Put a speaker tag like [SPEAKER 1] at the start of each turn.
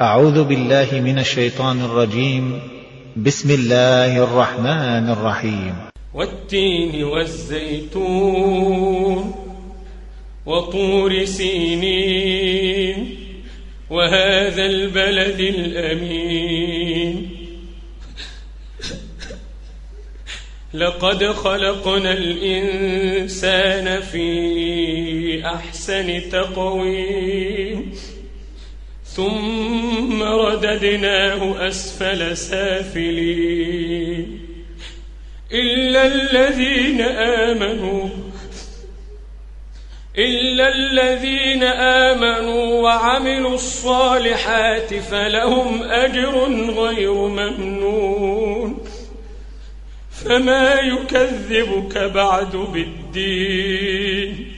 [SPEAKER 1] أعوذ بالله من الشيطان الرجيم. بسم الله الرحمن الرحيم.
[SPEAKER 2] والتين والزيتون وطور سينين وهذا البلد الأمين. لقد خلقنا الإنسان في أحسن تقويم. ثم رددناه أسفل سافلين. إلا الذين آمنوا إلا الذين آمنوا وعملوا الصالحات فلهم أجر غير ممنون. فما يكذبك بعد بالدين.